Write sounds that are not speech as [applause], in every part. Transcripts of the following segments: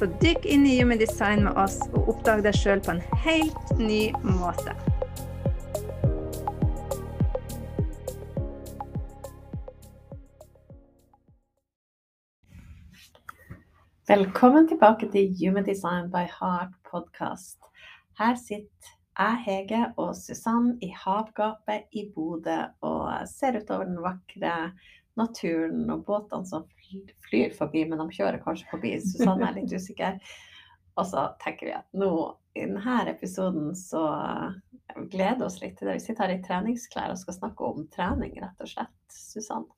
Så dykk inn i Human Design med oss og oppdag deg sjøl på en helt ny måte. Velkommen tilbake til Human Design by Heart podcast. Her sitter jeg, Hege og Susann i havgapet i Bodø og ser utover den vakre naturen og båtene som flyr forbi, men de kjører kanskje forbi. Susanne er litt usikker. Og så tenker vi at nå i denne episoden så gleder oss litt til det. Vi sitter her i treningsklær og skal snakke om trening, rett og slett. Susanne?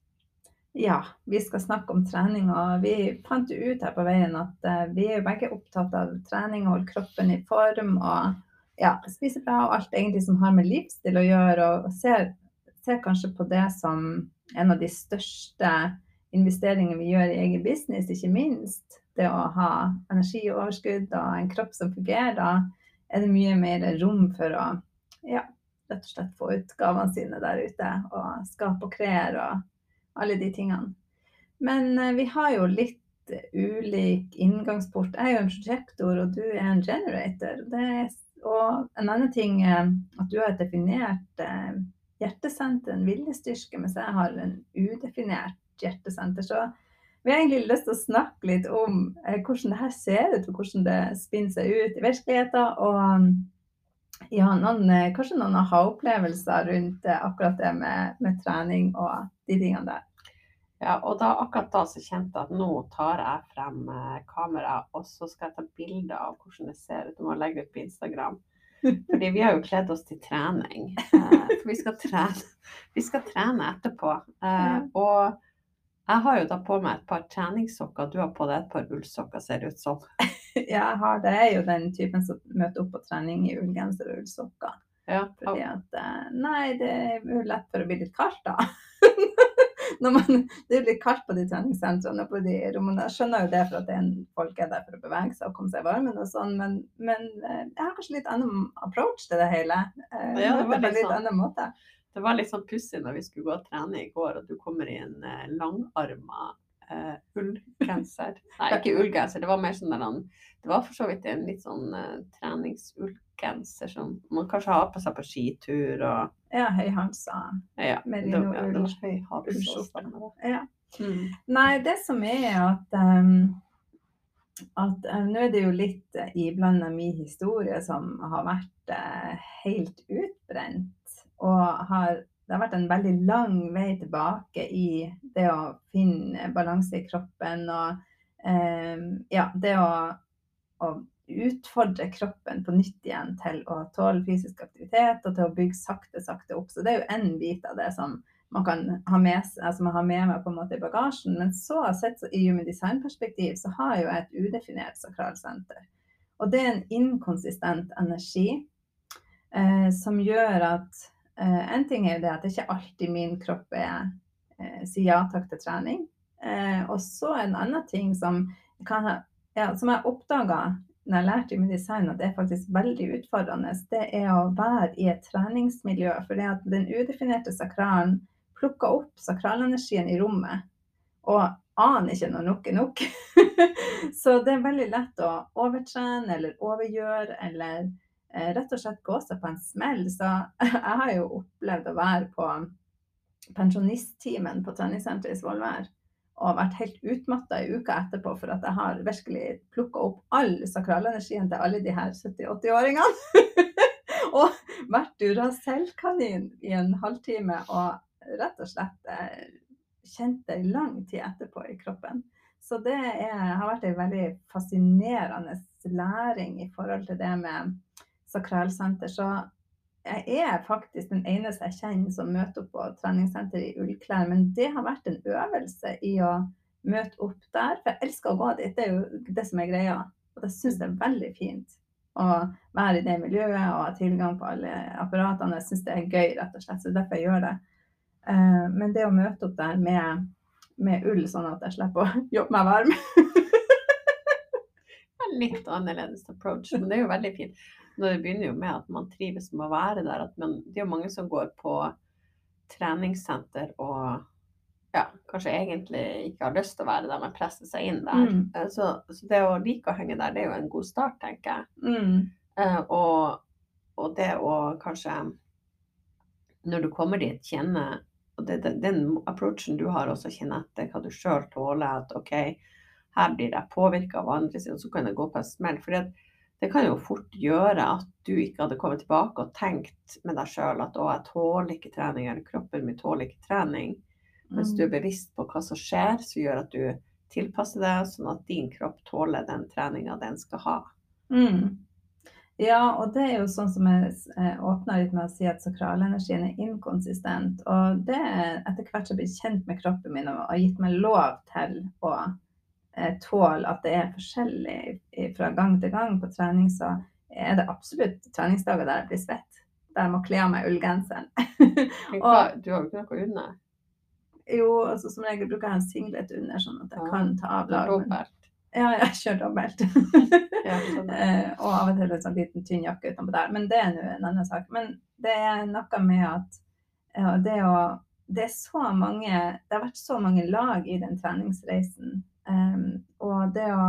Ja, vi skal snakke om trening. Og vi fant jo ut her på veien at uh, vi er jo begge opptatt av trening, holde kroppen i form og ja, spise bra og alt egentlig som har med livsstil å gjøre. Og ser, ser kanskje på det som en av de største investeringene vi gjør i egen business, ikke minst. Det å ha energioverskudd og en kropp som fungerer. Da er det mye mer rom for å ja, rett og slett få ut gavene sine der ute. Og skape og kreere og alle de tingene. Men eh, vi har jo litt ulik inngangsport. Jeg er jo en prosjektor, og du er en generator. Er, og en annen ting er at du har definert eh, hjertesenter, en viljestyrke, mens jeg har en udefinert hjertesenter. Så vi har egentlig lyst til å snakke litt om eh, hvordan det her ser ut, og hvordan det spinner seg ut i virkeligheten. Og ja, noen, kanskje noen aha-opplevelser rundt akkurat det med, med trening og de tingene der. Ja, og da, akkurat da så kjente jeg at nå tar jeg frem eh, kamera, og så skal jeg ta bilder av hvordan det ser ut. Du må legge ut på Instagram. [laughs] Fordi vi har jo kledd oss til trening. Eh, for vi skal trene, [laughs] vi skal trene etterpå. Eh, og jeg har jo da på meg et par treningssokker. Du har på deg et par ullsokker, ser det ut som. [laughs] ja, jeg har det. Jeg er jo den typen som møter opp på trening i ullgenser og ullsokker. Ja. Fordi at eh, Nei, det er jo lett for å bli litt kaldt, da. [laughs] man, det er litt kaldt på de treningssentrene på de rommene. Jeg skjønner jo det for at det er en, folk er der for å bevege seg og komme seg i varmen og sånn, men, men, eh, jeg har kanskje litt annen approach til det hele. Eh, ja, det var litt, litt sånn, annen måte. Det var litt sånn pussig når vi skulle gå og trene i går, og du kommer i en uh, langarma uh, ullgenser. [laughs] Nei, ikke ullgenser, det var mer sånn der Det var for så vidt en litt sånn uh, treningsullgenser som man kanskje har på seg på skitur og ja, høyhalsa. Ja, merino ull. Ja. Mm. Nei, det som er at um, at uh, nå er det jo litt uh, iblanda min historie som har vært uh, helt utbrent. Og har, det har vært en veldig lang vei tilbake i det å finne balanse i kroppen og eh, ja, det å, å utfordre kroppen på nytt igjen til å tåle fysisk aktivitet og til å bygge sakte, sakte opp. Så det er jo en bit av det som man kan ha med, altså man har med meg på en måte i bagasjen. Men så sett i human design-perspektiv så har jeg jo et udefinert sakralsenter. Og det er en inkonsistent energi eh, som gjør at En ting er jo det at det ikke alltid min kropp er eh, sier ja takk til trening. Eh, og så en annen ting som, kan ha, ja, som jeg oppdaga når jeg lærte med design at det er faktisk veldig utfordrende, det er å være i et treningsmiljø. For det at den udefinerte sakralen plukker opp sakralenergien i rommet og aner ikke når nok er nok. [laughs] Så det er veldig lett å overtrene eller overgjøre eller eh, rett og slett gå seg på en smell. Så [laughs] jeg har jo opplevd å være på pensjonisttimen på treningssenteret i Svolvær og vært helt utmatta i uka etterpå for at jeg har virkelig plukka opp all sakralenergien til alle de her 70-80-åringene. [laughs] og vært Duracell-kanin i en halvtime og rett og slett eh, kjent det lang tid etterpå i kroppen. Så det er, har vært en veldig fascinerende læring i forhold til det med sakralsenter. Så jeg er faktisk den eneste jeg kjenner som møter opp på treningssenter i ullklær. Men det har vært en øvelse i å møte opp der. For jeg elsker å gå dit, det er jo det som er greia. Og det syns jeg er veldig fint. å være i det miljøet og ha tilgang på alle apparatene. Jeg syns det er gøy, rett og slett. Så det er derfor jeg gjør det. Eh, men det å møte opp der med, med ull, sånn at jeg slipper å [laughs] jobbe meg varm [laughs] litt annerledes approach, men det er jo veldig fint. Det begynner jo med at man trives med å være der. Man, det er jo mange som går på treningssenter og ja, kanskje egentlig ikke har lyst til å være der, men presser seg inn der. Mm. Eh, Så, så det å like å henge der, det er jo en god start, tenker jeg. mm. Eh, og, og det å kanskje Når du kommer dit, kjenne og det, det, Den approachen du har, også kjenne etter hva du sjøl tåler. At OK, her blir jeg påvirka av andre siden, så kan det gå på en smell. For det, det kan jo fort gjøre at du ikke hadde kommet tilbake og tenkt med deg sjøl at å, jeg tåler ikke trening, eller kroppen min tåler ikke trening. Mens du er bevisst på hva som skjer, som gjør at du tilpasser deg, sånn at din kropp tåler den treninga den skal ha. Mm. Ja, og det er jo sånn som jeg eh, åpna litt med å si at sakralenergien er inkonsistent. Og det er etter hvert som jeg blir kjent med kroppen min og har gitt meg lov til å tåle at det er forskjellig fra gang til gang på trening, så er det absolutt treningsdager der jeg blir svett. Der jeg må kle av meg ullgenseren. [laughs] Du har jo ikke noe under. jo, altså som regel bruker jeg en singlet under, sånn at jeg Ja, kan ta av lag. Ja, jeg kjører dobbelt. [laughs] Ja, sånn. Eh, og av og til en sånn liten tynn jakke utenpå der. Men det er nå en annen sak. Men det er noe med at ja, det å Det er så mange Det har vært så mange lag i den treningsreisen. Em, og det å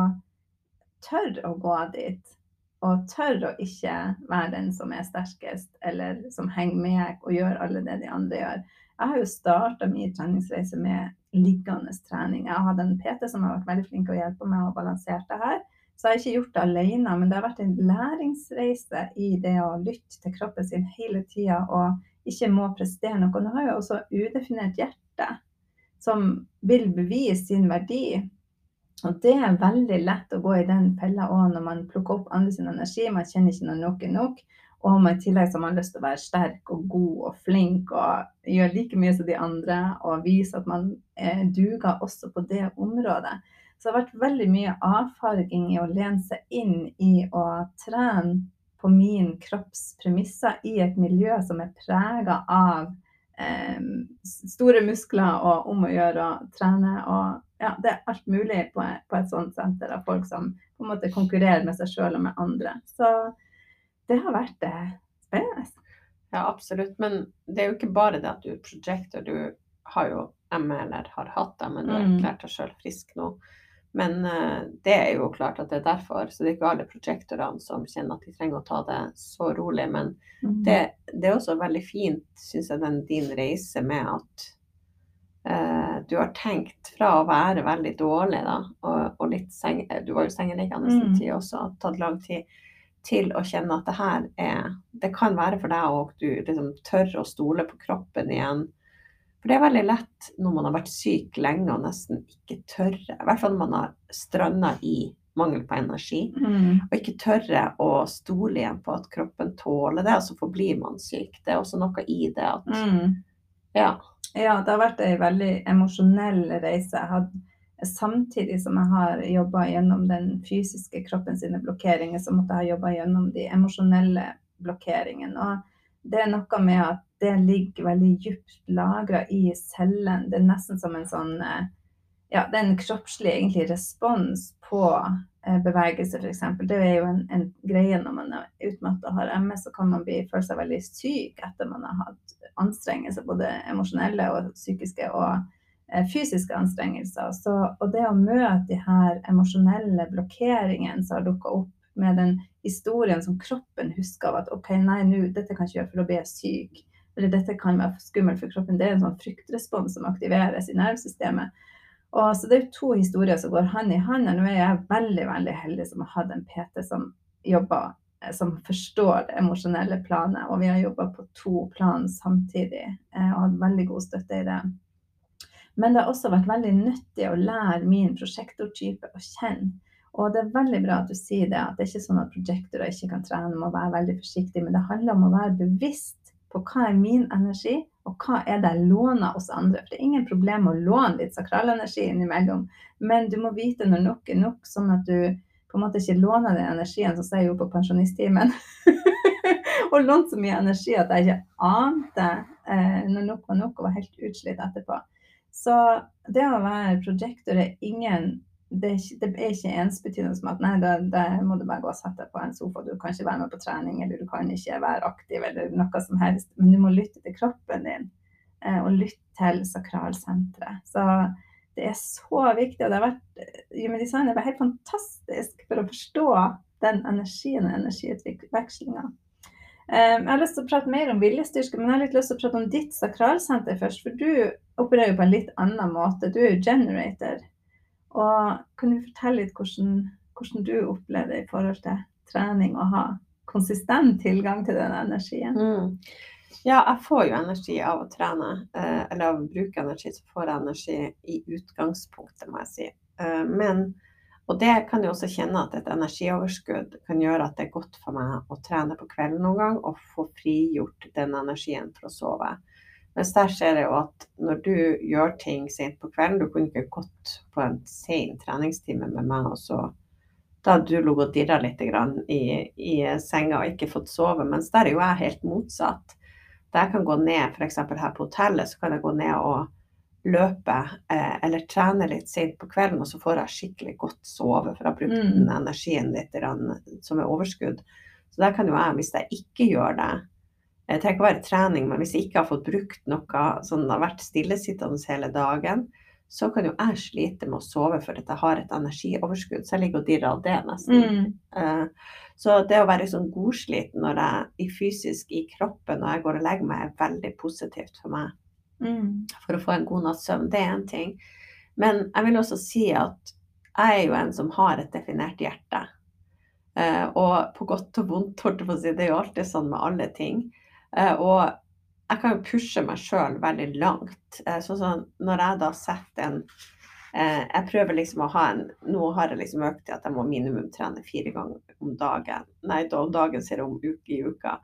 tørre å gå dit, og tørre å ikke være den som er sterkest, eller som henger med og gjør alle det de andre gjør. Jeg har jo starta min treningsreise med liggende trening. Jeg har hatt en PT som har vært veldig flink til å hjelpe meg å balansere det her. Så jeg har ikke gjort det alene, men det har vært en læringsreise i det å lytte til kroppen sin hele tida og ikke må prestere noe. Nå har jeg også udefinert hjerte, som vil bevise sin verdi. Og det er veldig lett å gå i den fella òg når man plukker opp andre sin energi. Man kjenner ikke når nok er nok. Og i tillegg så har man lyst til å være sterk og god og flink og gjøre like mye som de andre og vise at man eh, duger også på det området. Så det har vært veldig mye avfarging i å lene seg inn i å trene på min kropps premisser i et miljø som er prega av eh, store muskler og om å gjøre å trene. Og ja, det er alt mulig på, på et sånt senter av folk som på en måte konkurrerer med seg sjøl og med andre. Så det har vært eh, spennende. Ja, absolutt. Men det er jo ikke bare det at du er projector. Du har jo ME, eller har hatt det, men du har Mm. erklært deg sjøl frisk nå. Men eh, det er jo klart at det er derfor. Så det er ikke alle projektorene som kjenner at de trenger å ta det så rolig. Men det, det er også veldig fint, syns jeg, den din reise med at du har tenkt fra å være veldig dårlig, da, og, og litt seng, Du var jo sengeliggende en Mm. tid også, har tatt lang tid, til å kjenne at det her er Det kan være for deg òg, du liksom tør å stole på kroppen igjen. For det er veldig lett når man har vært syk lenge og nesten ikke tørre, i hvert fall når man har stranda i mangel på energi, Mm. og ikke tørre å stole igjen på at kroppen tåler det, og så forblir man syk. Det er også noe i det at Mm. Ja. Ja, det har vært ei veldig emosjonell reise. Hadde, samtidig som jeg har jobba gjennom den fysiske kroppen sine blokkeringer, så måtte jeg ha jobba gjennom de emosjonelle blokkeringene. Og det er noe med at det ligger veldig dypt lagra i cellen. Det er nesten som en sånn eh, Ja, det er en kroppslig egentlig respons på bevegelse, f.eks. Det er jo en, en greie når man er utmatta og har MS, så kan man bli, føle seg veldig syk etter man har hatt anstrengelser, både emosjonelle og psykiske og eh, fysiske anstrengelser. Så, og det å møte de her emosjonelle blokkeringene som har dukka opp med den historien som kroppen husker av at OK, nei, nå, dette kan jeg ikke gjøre, for da blir jeg syk. Eller dette kan være skummelt for kroppen. Det er en sånn fryktrespons som aktiveres i nervesystemet. Og så Det er to historier som går hånd i hånd. Nå er jeg veldig veldig heldig som har hatt en PT som jobber eh, som forstår det emosjonelle planet. Og vi har jobba på to plan samtidig eh, og hatt veldig god støtte i det. Men det har også vært veldig nyttig å lære min prosjektortype å kjenne. Og det er veldig bra at du sier det, at det er ikke sånn at prosjektorer ikke kan trene, må være veldig forsiktig, Men det handler om å være bevisst på hva er min energi, og hva er det jeg låner hos andre. For det er ingen problem å låne litt sakralenergi innimellom, men du må vite når nok er nok, sånn at du på en måte ikke låner den energien, som sier jo på pensjonisttimen. [laughs] og lånt så mye energi at jeg ikke ante eh, når nok var nok og var helt utslitt etterpå. Så det å være projektor er ingen det er, ikke, det er ikke ensbetydende som at nei, da, da, må du bare gå og sette deg på en sofa, du kan ikke være med på trening, eller du kan ikke være aktiv, eller noe som helst. Men du må lytte til kroppen din, eh, og lytte til sakralsenteret. Så det er så viktig, og det har vært Human Design er helt fantastisk for å forstå den energien og energiutvekslinga. Eh, jeg har lyst til å prate mer om viljestyrke, men jeg har litt lyst til å prate om ditt sakralsenter først. For du opererer jo på en litt annen måte. Du er jo generator. Og kan du fortelle litt hvordan, hvordan du opplever det i forhold til trening og ha konsistent tilgang til den energien? Mm. Ja, jeg får jo energi av å trene, eh, eller av å bruke energi, så får jeg energi i utgangspunktet, må jeg si. Eh, men, og det kan jeg også kjenne at et energioverskudd kan gjøre at det er godt for meg å trene på kvelden noen gang og få frigjort den energien for å sove. Mens der ser jeg jo at når du gjør ting sent på kvelden Du kunne ikke gått på en sen treningstime med meg, og så da hadde du ligget og dirra litt i, i, senga og ikke fått sove. Mens der er jo jeg helt motsatt. Da jeg kan gå ned, f.eks. her på hotellet, så kan jeg gå ned og løpe eh, eller trene litt sent på kvelden, og så får jeg skikkelig godt sove, for jeg har brukt mm. den energien litt som er overskudd. Så der kan jo jeg, hvis jeg ikke gjør det, det trenger ikke å være trening, men hvis jeg ikke har fått brukt noe sånn har vært stillesittende hele dagen, så kan jo jeg slite med å sove for at jeg har et energioverskudd. Så jeg ligger og dirrer av det nesten. Mm. Uh, så det å være sånn godsliten når jeg er fysisk i kroppen når jeg går og legger meg, er veldig positivt for meg. Mm. For å få en god natts søvn. Det er én ting. Men jeg vil også si at jeg er jo en som har et definert hjerte. Uh, og på godt og vondt, det er jo alltid sånn med alle ting. Eh, og jeg kan jo pushe meg sjøl veldig langt. Eh, sånn som når jeg da setter en eh, Jeg prøver liksom å ha en Nå har jeg liksom økt til at jeg må minimum trene fire ganger om dagen. Nei, da, dagen ser om uke i uka.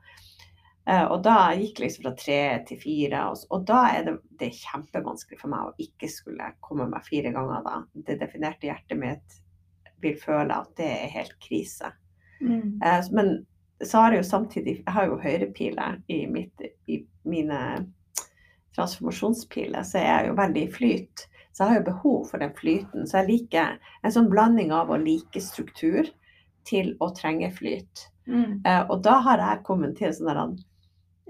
Og da gikk liksom fra tre til fire, og, da er det, det er kjempevanskelig for meg å ikke skulle komme meg fire ganger da. Det definerte hjertet mitt vil føle at det er helt krise. Mm. Men så har jeg jo samtidig Jeg har jo høyrepiler i, mitt, i mine transformasjonspiler, så jeg er jo veldig i flyt. Så jeg har jo behov for den flyten. Så jeg liker en sånn blanding av å like struktur til å trenge flyt. Mm. Uh, og da har jeg kommet til sånn der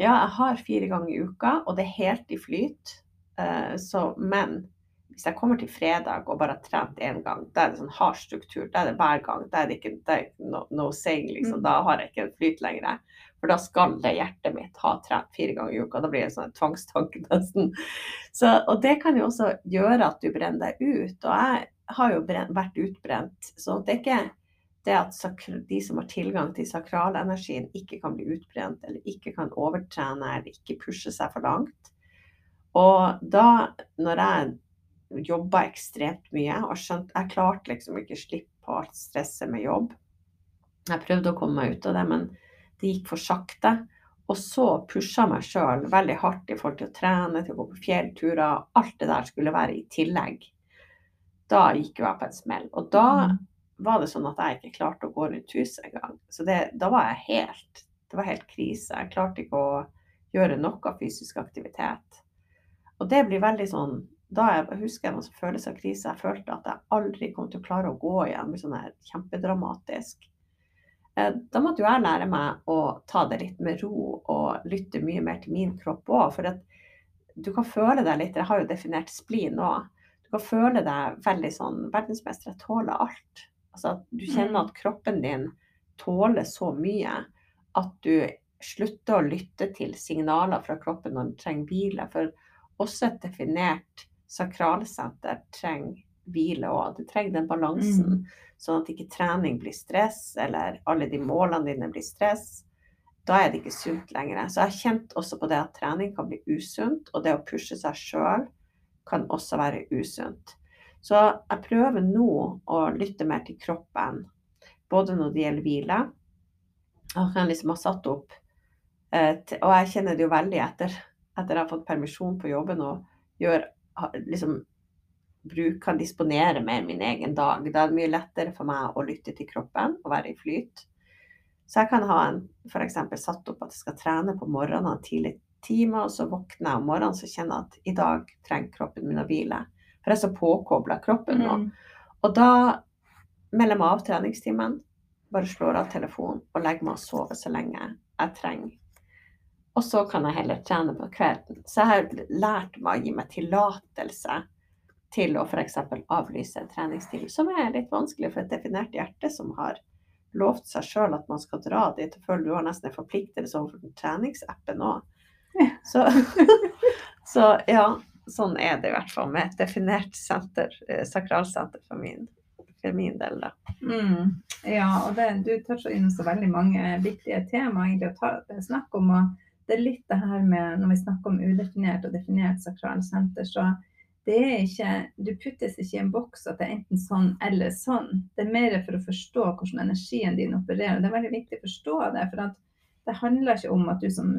Ja, jeg har fire ganger i uka, og det er helt i flyt. Uh, så, men hvis jeg kommer til fredag og bare har trent én gang, da er det sånn hard struktur. Da er det hver gang. Da er det ikke er no, no saying, liksom. Mm. Da har jeg ikke en flyt lenger. For da skal det hjertet mitt ha trent fire ganger i uka. Da blir det sånn tvangstanke [laughs] nesten. Så, og det kan jo også gjøre at du brenner deg ut. Og jeg har jo brent, vært utbrent. Så det er ikke det at de som har tilgang til sakralenergien, ikke kan bli utbrent, eller ikke kan overtrene, eller ikke pushe seg for langt. Og da, når jeg jobba ekstremt mye og skjønt Jeg klarte liksom ikke slippe på alt stresset med jobb. Jeg prøvde å komme meg ut av det, men det gikk for sakte. Og så pusha meg sjøl veldig hardt i forhold til å trene, til å gå på fjellturer. Alt det der skulle være i tillegg. Da gikk jo jeg på en smell. Og da mm. var det sånn at jeg ikke klarte å gå rundt huset engang. Så det, da var jeg helt Det var helt krise. Jeg klarte ikke å gjøre noe fysisk aktivitet. Og det blir veldig sånn da jeg husker jeg noen følelse av krise. Jeg følte at jeg aldri kom til å klare å gå igjen. Sånn her kjempedramatisk. Eh, da måtte jo jeg lære meg å ta det litt med ro og lytte mye mer til min kropp òg. For at du kan føle deg litt Jeg har jo definert splin òg. Du kan føle deg veldig sånn Verdensmester, jeg tåler alt. Altså at du kjenner mm. at kroppen din tåler så mye at du slutter å lytte til signaler fra kroppen når den trenger hvile. For også et definert sakralsenter trenger hvile òg. Det trenger den balansen, mm. sånn at ikke trening blir stress, eller alle de målene dine blir stress. Da er det ikke sunt lenger. Så jeg har kjent også på det at trening kan bli usunt, og det å pushe seg sjøl kan også være usunt. Så jeg prøver nå å lytte mer til kroppen, både når det gjelder hvile. Jeg kan liksom ha satt opp eh, Og jeg kjenner det jo veldig etter etter jeg har fått permisjon på jobben og gjør liksom bruk, kan disponere mer min egen dag. Da er det mye lettere for meg å lytte til kroppen og være i flyt. Så jeg kan ha en f.eks. satt opp at jeg skal trene på morgenen tidlig time, og så våkner jeg om morgenen så kjenner jeg at i dag trenger kroppen min å hvile. For jeg er så påkobla kroppen nå. Mm. Og da melder jeg meg av treningstimen, bare slår av telefonen og legger meg og sover så lenge jeg trenger. Og så kan jeg heller trene på kvelden. Så jeg har lært meg å gi meg tillatelse til å f.eks. avlyse en treningstid, som er litt vanskelig for et definert hjerte som har lovt seg sjøl at man skal dra dit. og føler du har nesten en forpliktelse overfor treningsappen òg. Så, [laughs] så, ja, sånn er det i hvert fall med et definert senter, eh, sakralsenter for min, for min del, da. Mm. Ja, og det, du toucher inn så veldig mange viktige temaer egentlig å snakke om. og det er litt det her med når vi snakker om udefinert og definert sakralsenter, så det er ikke Du puttes ikke i en boks at det er enten sånn eller sånn. Det er mer for å forstå hvordan energien din opererer. Det er veldig viktig å forstå det. for at det handler ikke om at du som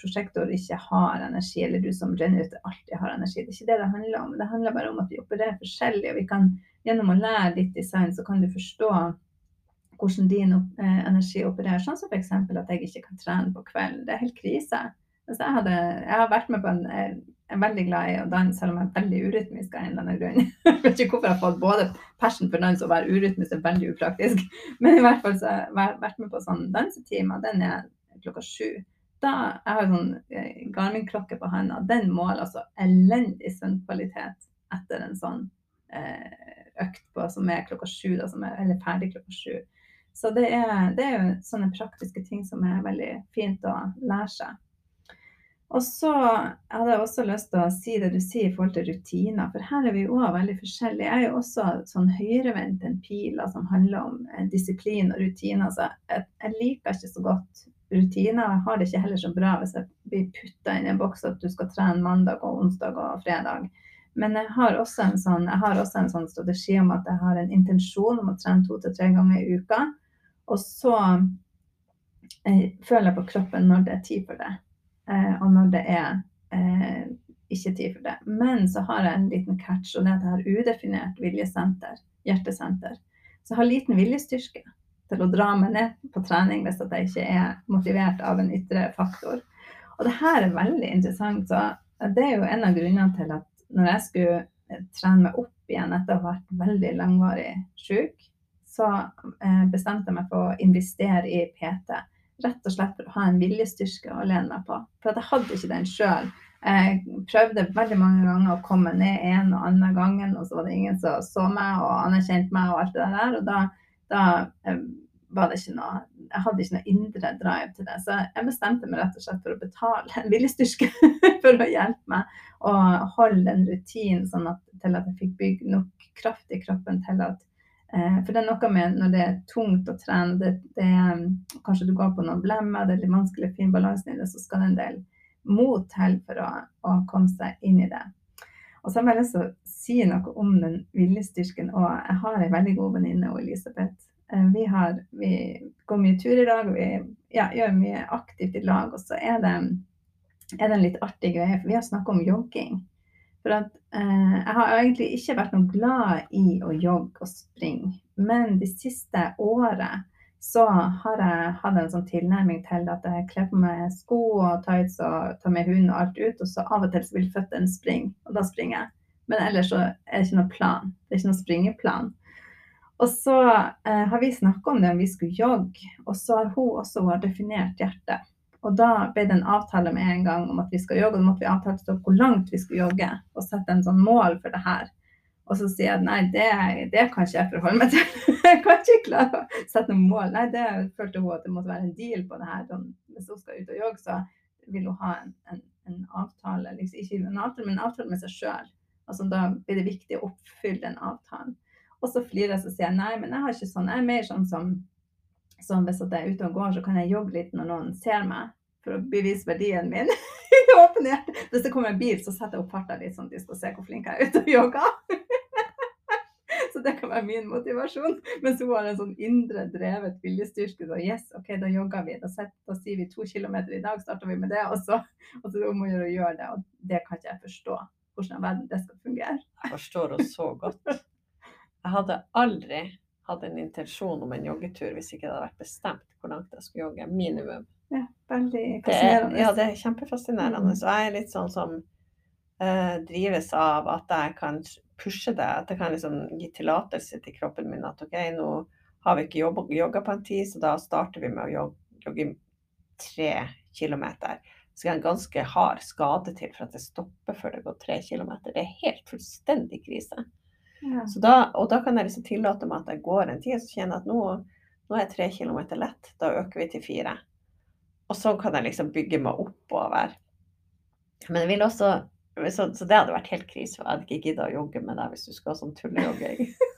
prosjektor ikke har energi, eller du som renner alltid har energi. Det er ikke det det handler om. Det handler bare om at vi opererer forskjellig. og vi kan, Gjennom å lære ditt design, så kan du forstå hvordan din eh, energi opererer. Sånn som f.eks. at jeg ikke kan trene på kvelden. Det er helt krise. Altså, jeg, hadde, jeg, har vært med på en Jeg er veldig glad i å danse, selv om jeg er veldig urytmisk av en eller annen grunn. [laughs] jeg vet ikke hvorfor jeg har fått både passion for dans og være urytmisk er veldig upraktisk. [laughs] Men i hvert fall så har jeg vært med på sånn dansetimer. Den er klokka sju. Da, jeg har sånn eh, Garmin-klokke på hånda. Den måler altså elendig søvnkvalitet etter en sånn eh, økt på, som er klokka sju, da, som er, eller ferdig klokka sju. Så det er, det er jo sånne praktiske ting som er veldig fint å lære seg. Og så hadde jeg også lyst til å si det du sier i forhold til rutiner, for her er vi òg veldig forskjellige. Jeg er jo også sånn høyrevendt en piler som handler om eh, disiplin og rutiner. Så jeg, jeg, liker ikke så godt rutiner. Jeg har det ikke heller så bra hvis jeg blir putta inn i en boks at du skal trene mandag og onsdag og fredag. Men jeg har også en sånn, også en sånn strategi om at jeg har en intensjon om å trene to til tre ganger i uka. Og så eh, føler jeg på kroppen når det er tid for det, eh, og når det er eh, ikke tid for det. Men så har jeg en liten catch, og det er at jeg har udefinert viljesenter, hjertesenter. Så jeg har liten viljestyrke til å dra meg ned på trening hvis jeg ikke er motivert av en ytre faktor. Og det her er veldig interessant. Så det er jo en av grunnene til at når jeg skulle trene meg opp igjen etter å ha vært veldig langvarig syk, så eh, bestemte jeg meg for å investere i PT. Rett og slett for å ha en viljestyrke å lene meg på. For jeg hadde ikke den sjøl. Jeg prøvde veldig mange ganger å komme ned en og annen gangen, og så var det ingen som så meg og anerkjente meg og alt det der. Og da, da eh, var det ikke noe Jeg hadde ikke noe indre drive til det. Så jeg bestemte meg rett og slett for å betale en viljestyrke [laughs] for å hjelpe meg å holde den rutinen sånn at, til at jeg fikk bygd nok kraft i kroppen til at for det er noe med når det er tungt å trene, det, det, kanskje du går på noen blemmer, det er litt vanskelig å finne balansen i det, så skal det en del mot til for å, å, komme seg inn i det. Og så har jeg lyst til å si noe om den viljestyrken. òg. jeg har en veldig god venninne, Elisabeth. Eh, vi, har, vi, går mye tur i dag, og vi ja, gjør mye aktivt i lag. Og så er det, er det en litt artig greie, for vi har snakka om jogging. For at eh, jeg har egentlig ikke vært noe glad i å jogge og springe. Men de siste året så har jeg hatt en sånn tilnærming til at jeg kler på meg sko og tights og tar med hund og alt ut, og så av og til så vil føttene springe, og da springer jeg. Men ellers så er det ikke noe plan. Det er ikke noe springeplan. Og så eh, har vi snakka om det om vi skulle jogge, og så har hun også har definert hjertet. Og da ble det en avtale med en gang om at vi skal jogge, og da måtte vi avtale hvor langt vi skulle jogge, og sette en sånn mål for det her. Og så sier jeg at nei, det, det kan ikke jeg forholde meg til. [laughs] jeg kan ikke klare å sette noen mål. Nei, det følte hun at det måtte være en deal på det her. Sånn, hvis hun skal ut og jogge, så vil hun ha en, en, en avtale. Liksom, ikke en avtale, men en avtale med seg sjøl. Altså, da blir det viktig å oppfylle den avtalen. Og så flirer jeg og sier nei, men jeg har ikke sånn. Jeg er mer sånn som så hvis jeg er ute og går, så kan jeg jogge litt når noen ser meg, for å bevise verdien min. [laughs] Hvis det kommer en bil, så setter jeg opp farta litt, sånn at de skal se hvor flink jeg er ute og jogger. [laughs] så det kan være min motivasjon. Mens hun har en sånn indre drevet viljestyrke. Så yes, OK, da jogger vi. Da, setter, da sier vi to kilometer i dag, starter vi med det. Og så, og så må å gjøre det. Og det kan ikke jeg forstå. hvordan verden det skal fungere. Jeg forstår henne så godt. Jeg hadde aldri hatt en intensjon om en joggetur hvis ikke det hadde vært bestemt hvor langt jeg skulle jogge. Minimum. Ja, veldig Det er, fascinerende. ja, det er kjempefascinerende. Mm. Og jeg er litt sånn som eh, drives av at jeg kan pushe det. At jeg kan liksom gi tillatelse til kroppen min at OK, nå har vi ikke jogga på en tid, så da starter vi med å jogge, jogge tre kilometer. Så skal en ganske hard skade til for at det stopper før det går tre kilometer. Det er helt fullstendig krise. Ja. Så da, og da kan jeg liksom tillate meg at jeg går en tid, så kjenner jeg at nå, nå er tre kilometer lett. Da øker vi til fire. Og så kan jeg liksom bygge meg oppover. Men jeg vil også så, så det hadde vært helt krise. Jeg hadde ikke giddet å jogge med deg hvis du skulle ha sånn tullejogging. [laughs]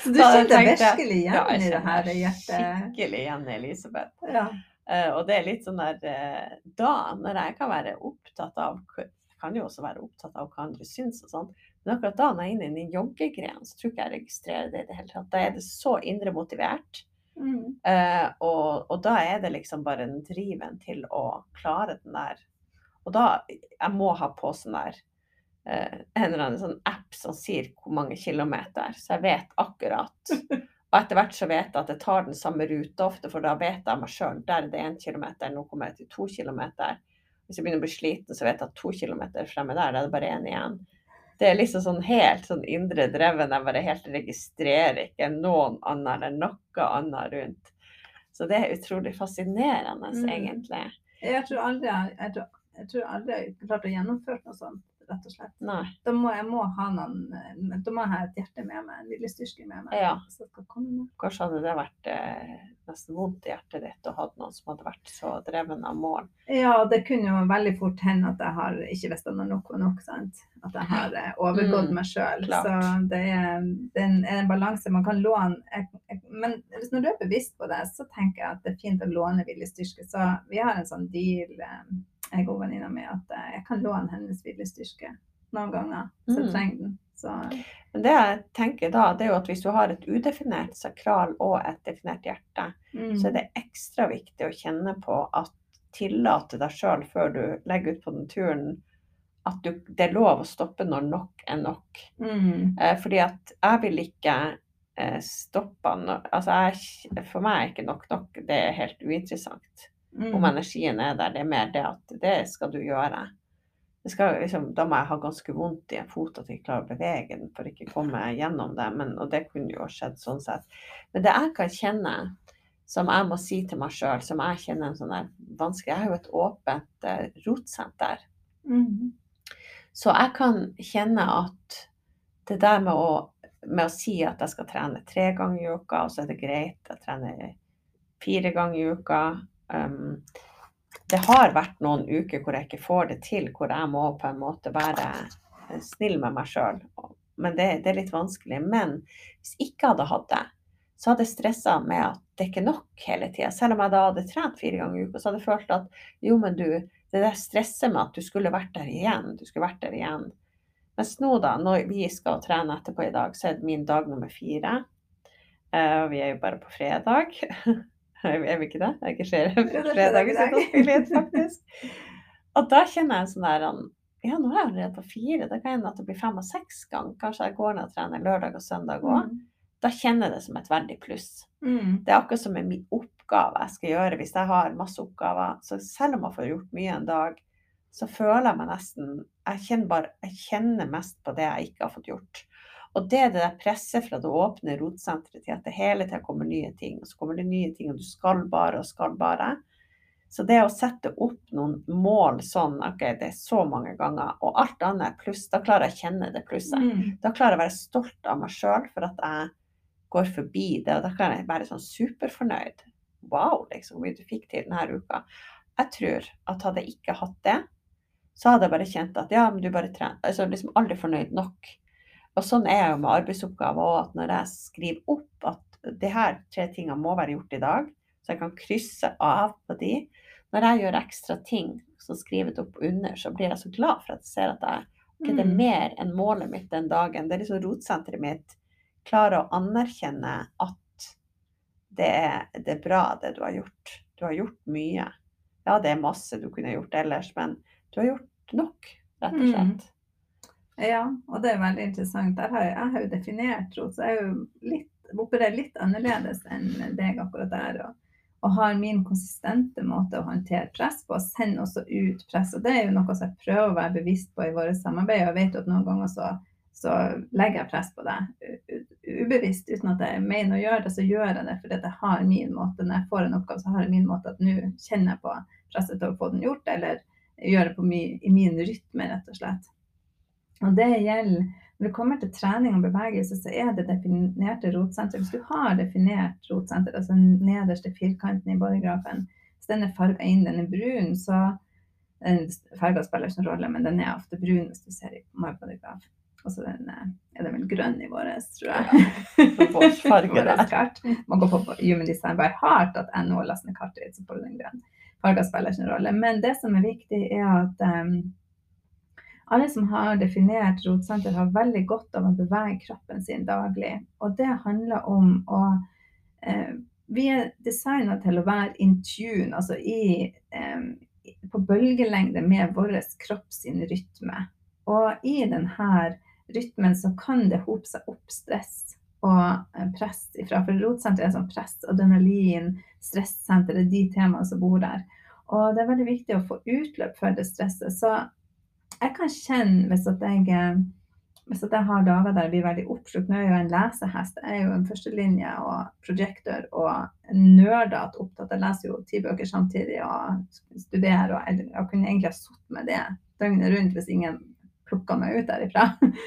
Så du kjente virkelig igjen Ja, i det her hjertet? Skikkelig igjen i Elisabeth. Ja. Uh, og det er litt sånn der uh, Da, når jeg kan være opptatt av Jeg kan jo også være opptatt av hva andre syns og sånn, men akkurat da når jeg er inne i den joggegreia, så tror ikke jeg registrerer det i det hele tatt. Da er det så indre motivert. Mm. Uh, og, og da er det liksom bare den driven til å klare den der. Og da Jeg må ha på sånn der uh, en eller annen sånn app som sier hvor mange kilometer, så jeg vet akkurat. Og etter hvert så vet jeg at jeg tar den samme ruta ofte, for da vet jeg meg sjøl. Der er det én kilometer, nå kommer jeg til to kilometer. Hvis jeg begynner å bli sliten, så vet jeg at to kilometer fremme der, da er det bare én igjen. Det er liksom sånn helt sånn indre dreven. Jeg bare helt registrerer ikke noen annen eller noe annet rundt. Så det er utrolig fascinerende, Mm. egentlig. Jeg tror aldri jeg, jeg, tror, jeg tror aldri jeg har klart å gjennomføre noe sånt, rett og slett. Nei. Da må jeg må ha noen eh, Da må jeg ha et hjerte med meg, en lille styrke med meg. Ja. Så skal komme. Kanskje hadde det vært eh, nesten vondt i hjertet ditt å ha noen som hadde vært så dreven av mål. Ja, det kunne jo veldig fort hende at jeg har ikke visst når nok var nok. sant? At jeg har eh, overgått Mm, meg sjøl. Så det er, det er en, en balanse man kan låne. Jeg, jeg, men når du er bevisst på det, så tenker jeg at det er fint å låne viljestyrke. Så vi har en sånn deal, eh, jeg og venninna mi, at eh, jeg kan låne hennes viljestyrke noen ganger. Så jeg Mm. trenger den. Så Men det jeg tenker da, det er jo at hvis du har et udefinert sakral og et definert hjerte, mm. så er det ekstra viktig å kjenne på at tillate deg sjøl før du legger ut på den turen, at du, det er lov å stoppe når nok er nok. mm. Eh, fordi at jeg vil ikke eh, stoppe når, altså jeg, For meg er ikke nok nok. Det er helt uinteressant Mm. om energien er der. Det er mer det at det skal du gjøre. Det skal, liksom, da må jeg ha ganske vondt i en fot at jeg ikke klarer å bevege den for ikke å komme [laughs] gjennom det. Men, og det kunne jo skjedd sånn sett. Men det jeg kan kjenne, som jeg må si til meg sjøl, som jeg kjenner en sånn vanskelig Jeg har jo et åpent eh, rotsenter. Mm. Så jeg kan kjenne at det der med å, med å si at jeg skal trene tre ganger i uka, og så er det greit, jeg trener fire ganger i uka um, Det har vært noen uker hvor jeg ikke får det til, hvor jeg må på en måte være eh, snill med meg sjøl. Men det, det er litt vanskelig. Men hvis jeg ikke hadde hatt det, så hadde jeg stressa med at det ikke er nok hele tida. Selv om jeg da hadde trent fire ganger i uka, så hadde jeg følt at jo, men du, det der stresset med at du skulle vært der igjen, du skulle vært der igjen. Mens nå, da, når vi skal trene etterpå i dag, så er det min dag nummer fire. Uh, vi er jo bare på fredag. [laughs] er vi ikke det? Det er ikke flere det er fredag sitter spiller inn, faktisk. Og da kjenner jeg en sånn der Ja, nå er jeg allerede på fire. Det kan hende at det blir fem og seks ganger. Kanskje jeg går ned og trener lørdag og søndag òg. Mm. Da kjenner jeg det som et veldig pluss. Mm. Det er akkurat som med min oppgave jeg skal gjøre hvis jeg har masse oppgaver. Så selv om jeg får gjort mye en dag, så føler jeg meg nesten Jeg kjenner, bare, jeg kjenner mest på det jeg ikke har fått gjort. Og det er det der presset fra det åpne rotsenteret til at det hele tida kommer nye ting, og så kommer det nye ting, og du skal bare og skal bare. Så det å sette opp noen mål sånn, OK, det er så mange ganger, og alt annet er pluss, da klarer jeg å kjenne det plusset. Mm. Da klarer jeg å være stolt av meg sjøl for at jeg går forbi det, og da kan jeg være sånn superfornøyd. Wow, liksom, hvor mye du fikk til denne uka. Jeg tror at hadde jeg ikke hatt det, så hadde jeg bare kjent at ja, men du bare trener. Altså liksom aldri fornøyd nok. Og sånn er jeg jo med arbeidsoppgaver òg, at når jeg skriver opp at de her tre tingene må være gjort i dag, så jeg kan krysse av på de. Når jeg gjør ekstra ting som skriver det opp under, så blir jeg så glad for at jeg ser at jeg ikke det er Mm. mer enn målet mitt den dagen. Det er liksom rotsenteret mitt klarer å anerkjenne at det er, det er bra, det du har gjort. Du har gjort mye. Ja, det er masse du kunne gjort ellers, men du har gjort nok, rett og Mm. slett. Ja, og det er veldig interessant. Der har jeg, har jo definert tro, så jeg litt, opererer litt annerledes enn deg akkurat der. Og, og har min konsistente måte å håndtere press på, og sender også ut press. Og det er jo noe som jeg prøver å være bevisst på i våre samarbeid. Og jeg vet jo at noen ganger så, så legger jeg press på deg ubevisst uten at jeg mener å gjøre det, så gjør jeg det fordi jeg har min måte. Når jeg får en oppgave, så har jeg min måte at nå kjenner jeg på presset til å få den gjort, eller gjøre det på min, i min rytme, rett og slett. Og det gjelder når det kommer til trening og bevegelse, så er det definerte rotsenter. Hvis du har definert rotsenter, altså den nederste firkanten i bodygrafen, hvis den er farga inn, den er brun, så Farger spiller ikke noen rolle, men den er ofte brun hvis du ser i my bodygraf. Og så eh, er den vel grønn i vår, tror jeg. Ja, [laughs] der. Man går på Human Design by Heart.no og laster ned kartet så får du den grønn. Farger spiller ikke noen rolle. Men det som er viktig, er at um, alle som har definert rotsenter, har veldig godt av å bevege kroppen sin daglig. Og det handler om å eh, Vi er designa til å være in tune, altså i, eh, på bølgelengde med vår kropp sin rytme. Og i denne rytmen så kan det hope seg opp stress og eh, press ifra. For rotsenteret er sånn press, adrenalin, stressenter, det er de temaene som bor der. Og det er veldig viktig å få utløp for det stresset. Så jeg kan kjenne hvis at jeg, eh, hvis at jeg har dager der jeg blir veldig oppslukt Nå er jeg jo en lesehest. Jeg er jo en førstelinje og projektor og nerdete opptatt. Jeg leser jo ti bøker samtidig og studerer. Og jeg, jeg kunne egentlig ha sittet med det døgnet rundt hvis ingen plukka meg ut derifra. [laughs]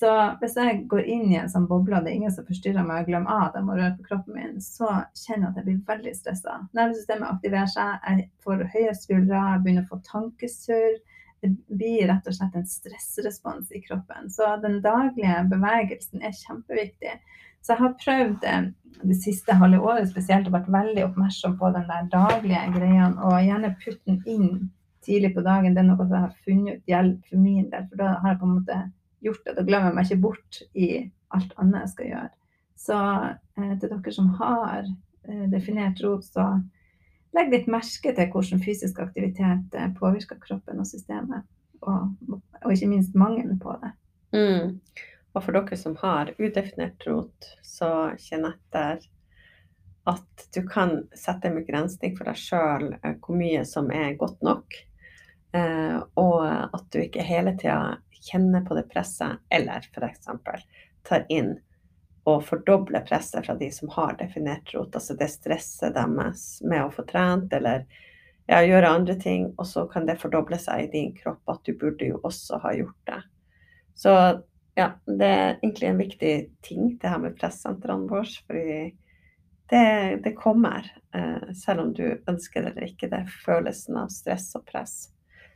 Så hvis jeg går inn i en sånn boble og det er ingen som forstyrrer meg, og glemmer at jeg må røre på kroppen min, så kjenner jeg at jeg blir veldig stressa. Nervesystemet aktiverer seg, jeg får høye skuldre, jeg begynner å få tankesurr. Det blir rett og slett en stressrespons i kroppen. Så den daglige bevegelsen er kjempeviktig. Så jeg har prøvd eh, det siste halve året spesielt og vært veldig oppmerksom på den der daglige greia, og gjerne putte den inn tidlig på dagen, det er noe jeg har funnet ut hjelp for min del. For da har jeg på en måte gjort det. Da glemmer jeg meg ikke bort i alt annet jeg skal gjøre. Så eh, til dere som har eh, definert rot, så legg litt merke til hvordan fysisk aktivitet eh, påvirker kroppen og systemet. Og, og ikke minst mangelen på det. Mm. Og for dere som har udefinert rot, så kjenn etter at du kan sette en begrensning for deg sjøl eh, hvor mye som er godt nok. Eh, og at du ikke hele tida kjenner på det presset, eller f.eks. tar inn og fordoble presset fra de som har definert rot. Altså det stresset deres med å få trent eller ja, gjøre andre ting, og så kan det fordoble seg i din kropp at du burde jo også ha gjort det. Så ja, det er egentlig en viktig ting, det her med pressentrene våre. fordi det, det kommer, eh, selv om du ønsker det eller ikke, det er følelsen av stress og press.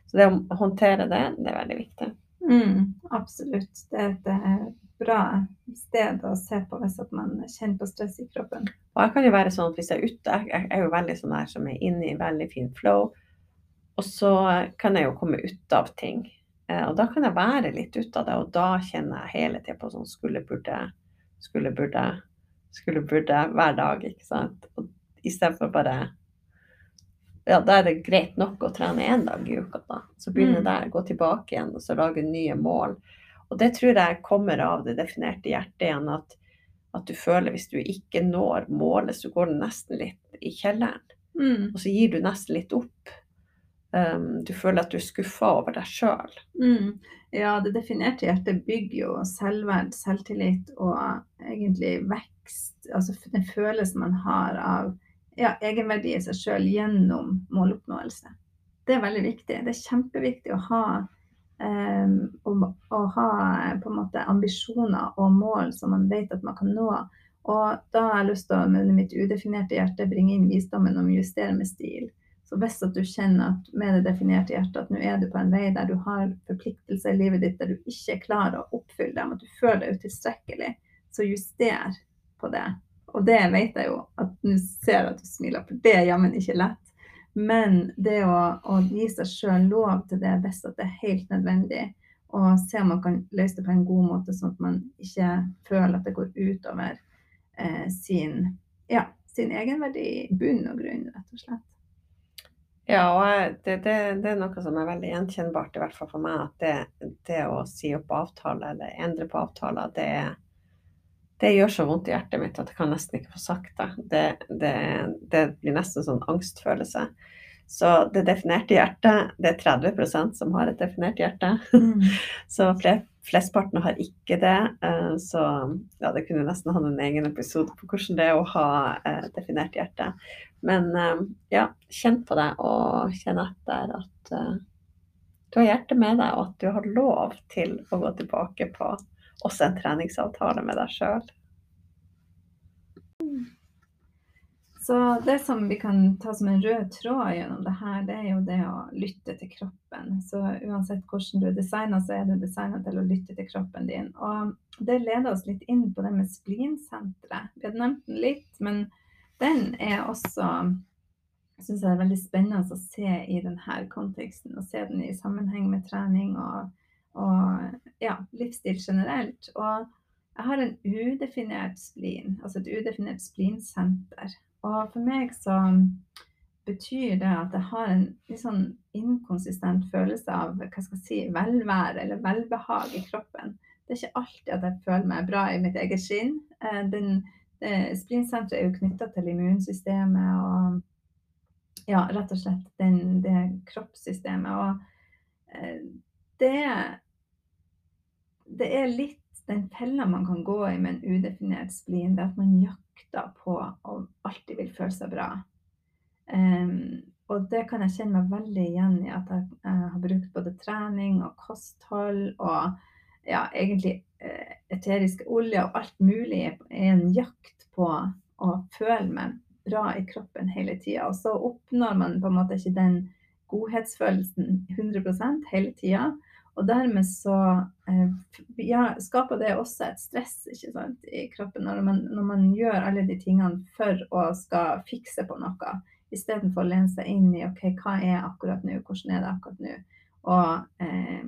Så det å håndtere det, det er veldig viktig. Mm, absolutt. Det er et eh, bra sted å se på hvis man kjenner på stress i kroppen. Og jeg kan jo være sånn at hvis jeg er ute, jeg er jo veldig sånn der som er inne i veldig fin flow, og så kan jeg jo komme ut av ting. Eh, og da kan jeg være litt ute av det, og da kjenner jeg hele tida på sånn skulle, burde, skulle, burde, skulle, burde hver dag, ikke sant. Og istedenfor bare ja, da er det greit nok å trene én dag i uka, da. Så begynne mm. der, gå tilbake igjen og så lage nye mål. Og det tror jeg kommer av det definerte hjertet igjen, at, at du føler hvis du ikke når målet, så går det nesten litt i kjelleren. Mm. Og så gir du nesten litt opp. Um, du føler at du er skuffa over deg sjøl. Mm. Ja, det definerte hjertet bygger jo selvverd, selvtillit og egentlig vekst. Altså den følelsen man har av ja, egenverdi i seg sjøl gjennom måloppnåelse. Det er veldig viktig. Det er kjempeviktig å ha, um, å, å ha måte ambisjoner og mål som man vet at man kan nå. Og da har jeg lyst til å med mitt udefinerte hjerte bringe inn visdommen om å justere med stil. Så hvis at du kjenner at med det definerte hjertet at nå er du på en vei der du har forpliktelser i livet ditt der du ikke klarer å oppfylle dem, at du føler deg utilstrekkelig, så juster på det. Og det vet jeg jo at nå ser jeg at du smiler, for det er jammen ikke lett. Men det å, å gi seg sjøl lov til det hvis det er helt nødvendig, og se om man kan løse det på en god måte, sånn at man ikke føler at det går utover eh, sin, ja, sin egenverdi i bunn og grunn, rett og slett. Ja, og det, det, det, er noe som er veldig gjenkjennbart, i hvert fall for meg. At det, det å si opp avtale eller endre på avtaler, det, det, gjør så vondt i hjertet mitt at jeg kan nesten ikke få sagt det. Det, blir nesten sånn angstfølelse. Så det definerte hjertet, det er 30% som har et definert hjerte. Mm. [laughs] så flestparten har ikke det. Eh, så ja, det kunne nesten hatt en egen episode på hvordan det er å ha eh, definert hjerte. Men eh, ja, kjenn på det og kjenn etter at du har hjertet med deg, og at du har lov til å gå tilbake på også en treningsavtale med deg sjøl. Så det som vi kan ta som en rød tråd gjennom det her, det er jo det å lytte til kroppen. Så uansett hvordan du er designa, så er du designa til å lytte til kroppen din. Og det leder oss litt inn på det med splinsenteret. Vi hadde nevnt den litt, men den er også syns jeg er veldig spennende å se i denne konteksten. Og se den i sammenheng med trening og, og ja, livsstil generelt. Og jeg har en udefinert splin, altså et udefinert splinsenter. Og for meg så betyr det at jeg har en litt sånn inkonsistent følelse av hva skal jeg si, velvære eller velbehag i kroppen. Det er ikke alltid at jeg føler meg bra i mitt eget skinn. Eh, den, Eh, er jo knytta til immunsystemet og ja, rett og slett den, det kroppssystemet. Og eh, det, det er litt den fella man kan gå i med en udefinert splin, det er at man jakter på å alltid vil føle seg bra. Um, og det kan jeg kjenne meg veldig igjen i, at jeg, jeg har brukt både trening og kosthold og ja, egentlig eh, eteriske oljer og alt mulig er en jakt på å føle meg bra i kroppen hele tida. Og så oppnår man på en måte ikke den godhetsfølelsen 100% hele tida. Og dermed så eh, ja, skaper det også et stress sant, i kroppen når man, når man, gjør alle de tingene for å skal fikse på noe, istedenfor å lene seg inn i OK, hva er akkurat nå, hvordan er det akkurat nå? Og, eh,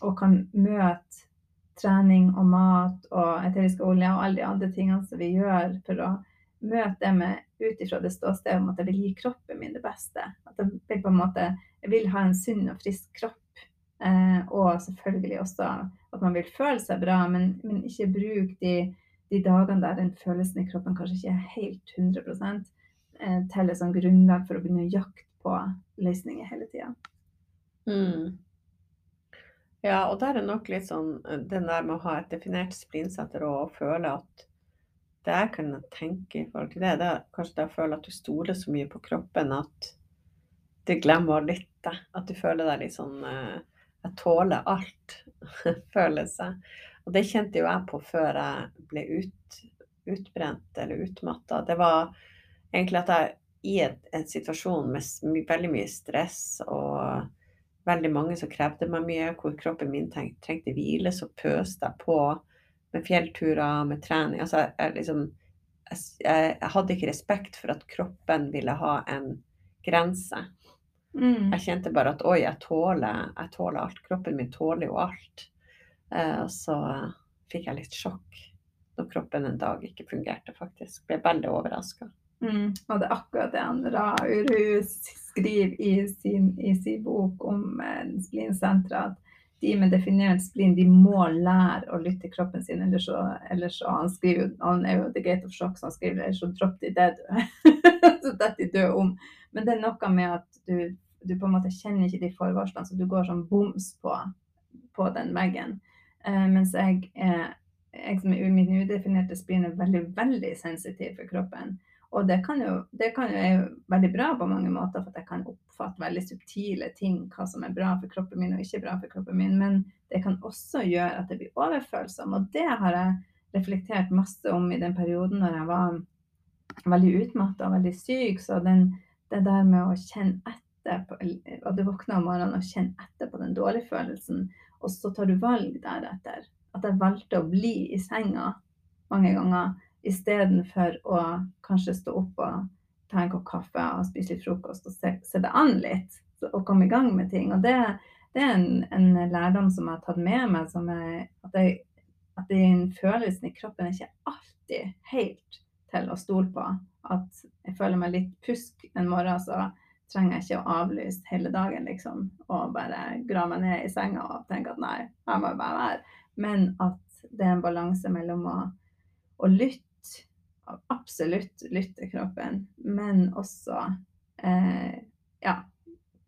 og kan møte trening og mat og eteriske olje og alle de andre tingene som vi gjør for å møte det med ut ifra det ståstedet om at jeg vil gi kroppen min det beste. At jeg vil måte jeg vil ha en sunn og frisk kropp. Eh, og selvfølgelig også at man vil føle seg bra, men, men ikke bruk de, de, dagene der den følelsen i kroppen kanskje ikke er helt 100 eh, til et sånn grunnlag for å begynne å jakte på løsninger hele tida. Mm. Ja, og der er nok litt sånn eh, den der med å ha et definert splinsenter og føle at det jeg kan tenke i forhold til det, det er kanskje det å føle at du stoler så mye på kroppen at du glemmer litt det. At du føler deg litt sånn eh, Jeg tåler alt-følelse. [laughs] Og det kjente jo jeg på før jeg ble ut, utbrent eller utmatta. Det var egentlig at jeg i en, en situasjon med veldig mye stress og veldig mange som krevde meg mye, hvor kroppen min trengte hvile, så pøste jeg på med fjellturer, med trening. Altså, jeg, liksom, jeg, jeg, hadde ikke respekt for at kroppen ville ha en grense. Mm. Jeg kjente bare at oi, jeg tåler, jeg tåler alt. Kroppen min tåler jo alt. Uh, så fikk jeg litt sjokk når kroppen en dag ikke fungerte, faktisk. Ble veldig overraska. Mm. Og det er akkurat det han Ra Urhus skriver i sin, i sin bok om eh, splinsenteret, at de med definert splin de må lære å lytte til kroppen sin. Ellers så, ellers så han skriver han er jo The Gate of Shock, så han skriver ellers så drop de dead. [laughs] så detter de døde om. Men det er noe med at du, du, på en måte kjenner ikke de forvarslene, så du går sånn boms på, på den veggen. Eh, mens jeg, eh, jeg som er min udefinerte splin er veldig, veldig sensitiv for kroppen. Og det kan, jo, det kan jo være veldig bra på mange måter, for at jeg kan oppfatte veldig subtile ting, hva som er bra for kroppen min og ikke bra for kroppen min. Men det kan også gjøre at det blir overfølsom. Og det har jeg reflektert masse om i den perioden når jeg var veldig utmatta og veldig syk. Så den, det der med å kjenne etter på, At du våkner om morgenen og kjenner etter på den dårlige følelsen, og så tar du valg deretter. At jeg valgte å bli i senga mange ganger istedenfor å kanskje stå opp og ta en kopp kaffe og spise litt frokost og se, se det an litt. Og komme i gang med ting. Og det, det er en, en, lærdom som jeg har tatt med meg. som er, at, jeg, at den følelsen i kroppen er ikke alltid helt til å stole på. At jeg føler meg litt pusk en morgen, så trenger jeg ikke å avlyse hele dagen, liksom, og bare grave meg ned i senga og tenke at nei, jeg må bare være. Men at det er en balanse mellom å, å lytte, absolutt lytte kroppen, men også eh, ja,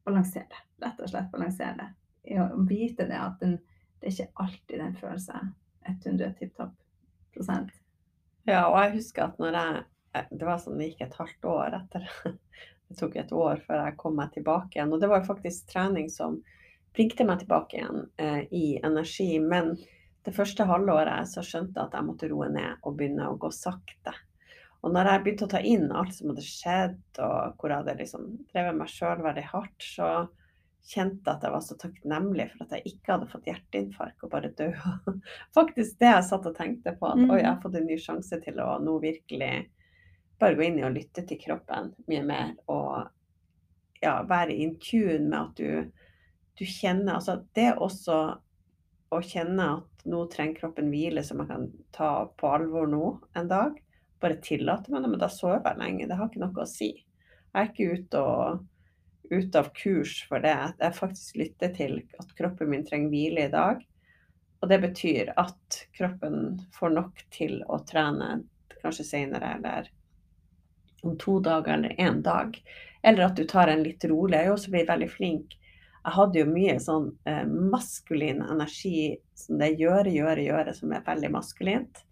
balansere det. Rett og slett balansere det. I å vite det at den, det er ikke alltid den føler seg 100 tipp topp prosent. Ja, og jeg husker at når jeg Det var sånn det gikk et halvt år etter Det tok et år før jeg kom meg tilbake igjen. Og det var faktisk trening som bringte meg tilbake igjen eh, i energi. Men det første halvåret så skjønte jeg at jeg måtte roe ned og begynne å gå sakte. Og når jeg begynte å ta inn alt som hadde skjedd, og hvor jeg hadde liksom drevet meg sjøl veldig hardt, så kjente jeg at jeg var så takknemlig for at jeg ikke hadde fått hjerteinfarkt og bare døde. [laughs] Faktisk det jeg satt og tenkte på, at oi, jeg har fått en ny sjanse til å nå virkelig bare gå inn i og lytte til kroppen mye mer. Og ja, være in tune med at du, du kjenner Altså det også å kjenne at nå trenger kroppen hvile, som jeg kan ta på alvor nå en dag. Bare tillate meg det, men da sover jeg lenge. Det har ikke noe å si. Jeg er ikke ute, og, ute av kurs for det. Jeg faktisk lytter til at kroppen min trenger hvile i dag. Og det betyr at kroppen får nok til å trene kanskje senere, eller om to dager eller én dag. Eller at du tar en litt rolig. Jeg har også blitt veldig flink. Jeg hadde jo mye sånn eh, maskulin energi, som det gjøre, gjøre, gjøre, som er veldig maskulint.